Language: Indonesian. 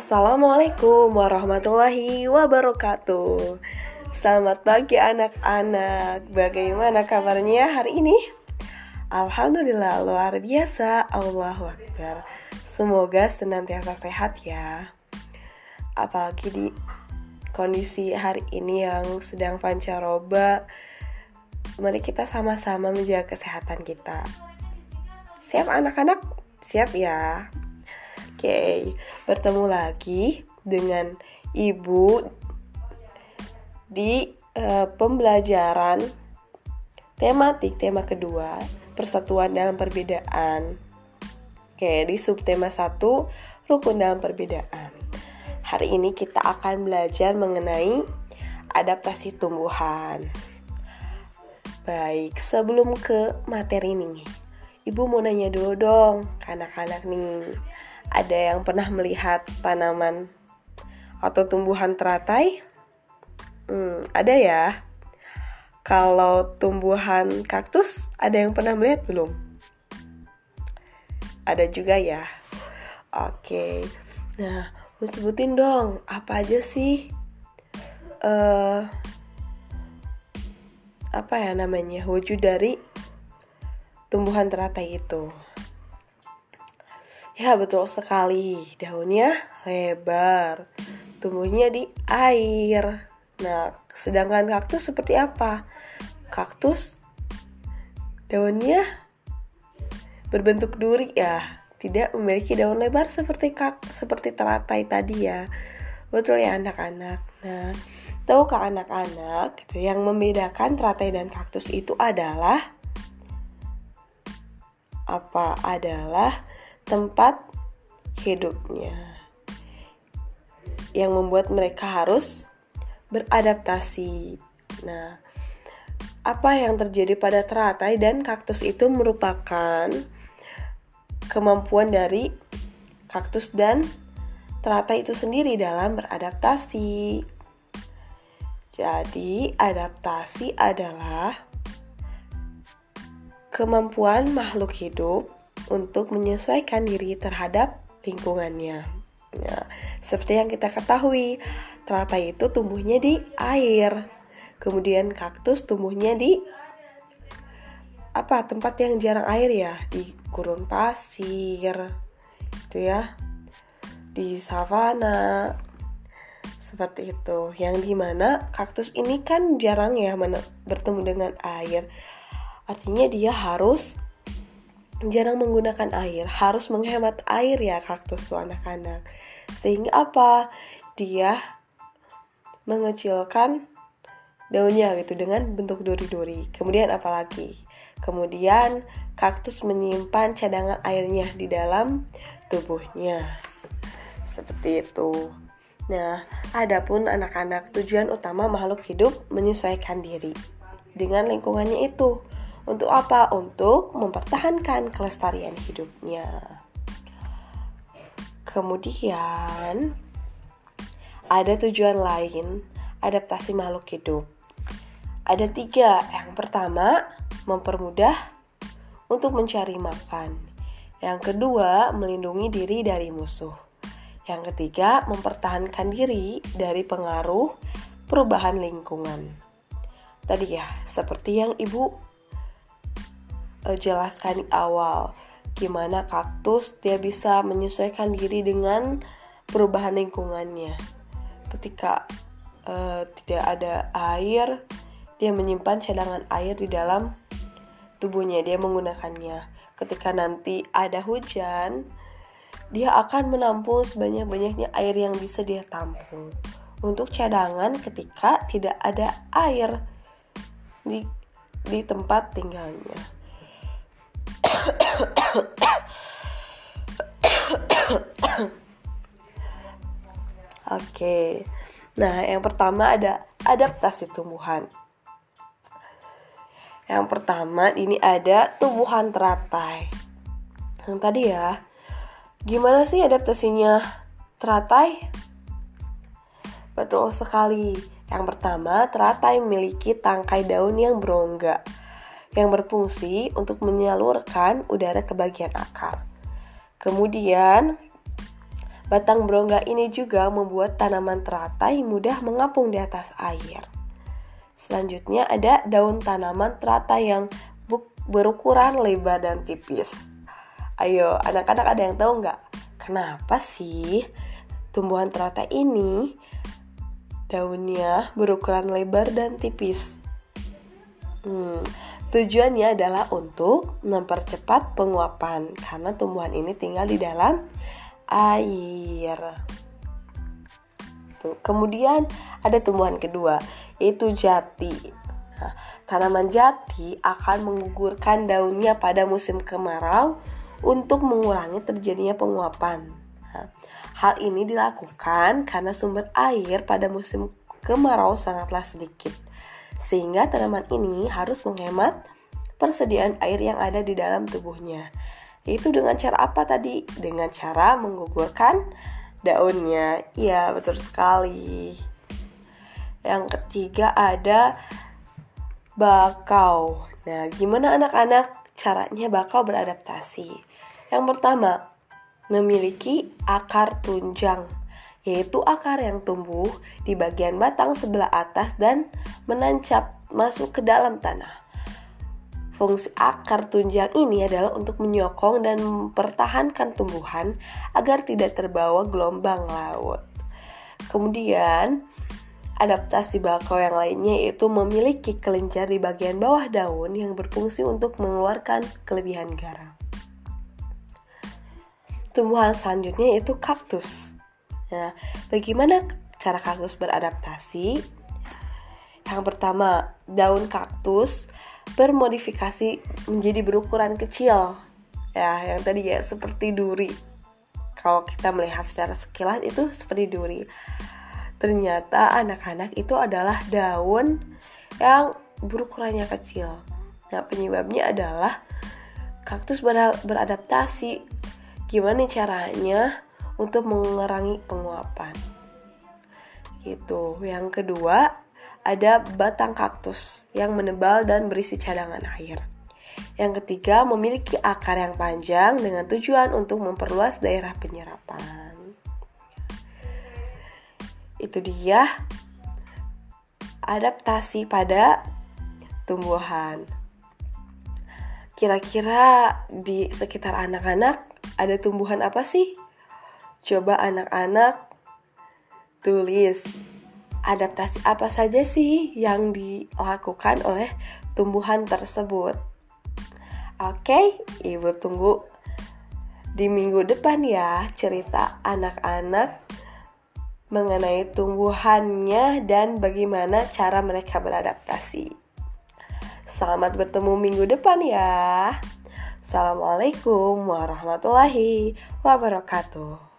Assalamualaikum warahmatullahi wabarakatuh Selamat pagi anak-anak Bagaimana kabarnya hari ini? Alhamdulillah luar biasa Allahu Akbar Semoga senantiasa sehat ya Apalagi di kondisi hari ini yang sedang pancaroba Mari kita sama-sama menjaga kesehatan kita Siap anak-anak? Siap ya? Oke, bertemu lagi dengan Ibu di uh, pembelajaran tematik tema kedua, persatuan dalam perbedaan. Oke, di subtema satu rukun dalam perbedaan. Hari ini kita akan belajar mengenai adaptasi tumbuhan. Baik, sebelum ke materi ini, Ibu mau nanya dulu dong ke anak-anak nih ada yang pernah melihat tanaman atau tumbuhan teratai? Hmm, ada ya. Kalau tumbuhan kaktus, ada yang pernah melihat belum? Ada juga ya. Oke. Nah, mau sebutin dong, apa aja sih uh, apa ya namanya wujud dari tumbuhan teratai itu? Ya betul sekali, daunnya lebar, tumbuhnya di air. Nah, sedangkan kaktus seperti apa? Kaktus daunnya berbentuk duri ya, tidak memiliki daun lebar seperti kak seperti teratai tadi ya. Betul ya anak-anak. Nah, tahukah anak-anak gitu yang membedakan teratai dan kaktus itu adalah apa? Adalah tempat hidupnya yang membuat mereka harus beradaptasi. Nah, apa yang terjadi pada teratai dan kaktus itu merupakan kemampuan dari kaktus dan teratai itu sendiri dalam beradaptasi. Jadi, adaptasi adalah kemampuan makhluk hidup untuk menyesuaikan diri terhadap lingkungannya. Ya, seperti yang kita ketahui, teratai itu tumbuhnya di air. Kemudian kaktus tumbuhnya di apa? Tempat yang jarang air ya, di gurun pasir. Itu ya. Di savana. Seperti itu. Yang di mana kaktus ini kan jarang ya bertemu dengan air. Artinya dia harus jarang menggunakan air, harus menghemat air ya kaktus anak-anak. Sehingga apa? Dia mengecilkan daunnya gitu dengan bentuk duri-duri. Kemudian apalagi? Kemudian kaktus menyimpan cadangan airnya di dalam tubuhnya. Seperti itu. Nah, adapun anak-anak tujuan utama makhluk hidup menyesuaikan diri dengan lingkungannya itu. Untuk apa? Untuk mempertahankan kelestarian hidupnya. Kemudian ada tujuan lain adaptasi makhluk hidup. Ada tiga. Yang pertama, mempermudah untuk mencari makan. Yang kedua, melindungi diri dari musuh. Yang ketiga, mempertahankan diri dari pengaruh perubahan lingkungan. Tadi ya, seperti yang Ibu uh, jelaskan di awal gimana kaktus dia bisa menyesuaikan diri dengan perubahan lingkungannya. Ketika uh, tidak ada air, dia menyimpan cadangan air di dalam tubuhnya, dia menggunakannya. Ketika nanti ada hujan, dia akan menampung sebanyak-banyaknya air yang bisa dia tampung untuk cadangan ketika tidak ada air di di tempat tinggalnya. Oke. Nah, yang pertama ada adaptasi tumbuhan. Yang pertama ini ada tumbuhan teratai. Yang tadi ya. Gimana sih adaptasinya teratai? Betul sekali. Yang pertama, teratai memiliki tangkai daun yang berongga yang berfungsi untuk menyalurkan udara ke bagian akar. Kemudian, Batang berongga ini juga membuat tanaman teratai mudah mengapung di atas air. Selanjutnya ada daun tanaman teratai yang berukuran lebar dan tipis. Ayo, anak-anak ada yang tahu nggak? Kenapa sih tumbuhan teratai ini daunnya berukuran lebar dan tipis? Hmm, tujuannya adalah untuk mempercepat penguapan karena tumbuhan ini tinggal di dalam air. Tuh. Kemudian ada tumbuhan kedua yaitu jati. Nah, tanaman jati akan menggugurkan daunnya pada musim kemarau untuk mengurangi terjadinya penguapan. Nah, hal ini dilakukan karena sumber air pada musim kemarau sangatlah sedikit, sehingga tanaman ini harus menghemat persediaan air yang ada di dalam tubuhnya. Itu dengan cara apa tadi? Dengan cara menggugurkan daunnya. Iya, betul sekali. Yang ketiga ada bakau. Nah, gimana anak-anak caranya bakau beradaptasi? Yang pertama, memiliki akar tunjang, yaitu akar yang tumbuh di bagian batang sebelah atas dan menancap masuk ke dalam tanah. Fungsi akar tunjang ini adalah untuk menyokong dan mempertahankan tumbuhan agar tidak terbawa gelombang laut. Kemudian, adaptasi bakau yang lainnya yaitu memiliki kelenjar di bagian bawah daun yang berfungsi untuk mengeluarkan kelebihan garam. Tumbuhan selanjutnya yaitu kaktus. Nah, bagaimana cara kaktus beradaptasi? Yang pertama, daun kaktus bermodifikasi menjadi berukuran kecil. Ya yang tadi ya seperti duri. Kalau kita melihat secara sekilas itu seperti duri. Ternyata anak-anak itu adalah daun yang berukurannya kecil. Nah penyebabnya adalah kaktus beradaptasi. Gimana caranya untuk mengurangi penguapan gitu yang kedua ada batang kaktus yang menebal dan berisi cadangan air. Yang ketiga, memiliki akar yang panjang dengan tujuan untuk memperluas daerah penyerapan. Itu dia adaptasi pada tumbuhan. Kira-kira di sekitar anak-anak ada tumbuhan apa sih? Coba anak-anak tulis adaptasi apa saja sih yang dilakukan oleh tumbuhan tersebut. Oke, ibu tunggu di minggu depan ya cerita anak-anak mengenai tumbuhannya dan bagaimana cara mereka beradaptasi. Selamat bertemu minggu depan ya. Assalamualaikum warahmatullahi wabarakatuh.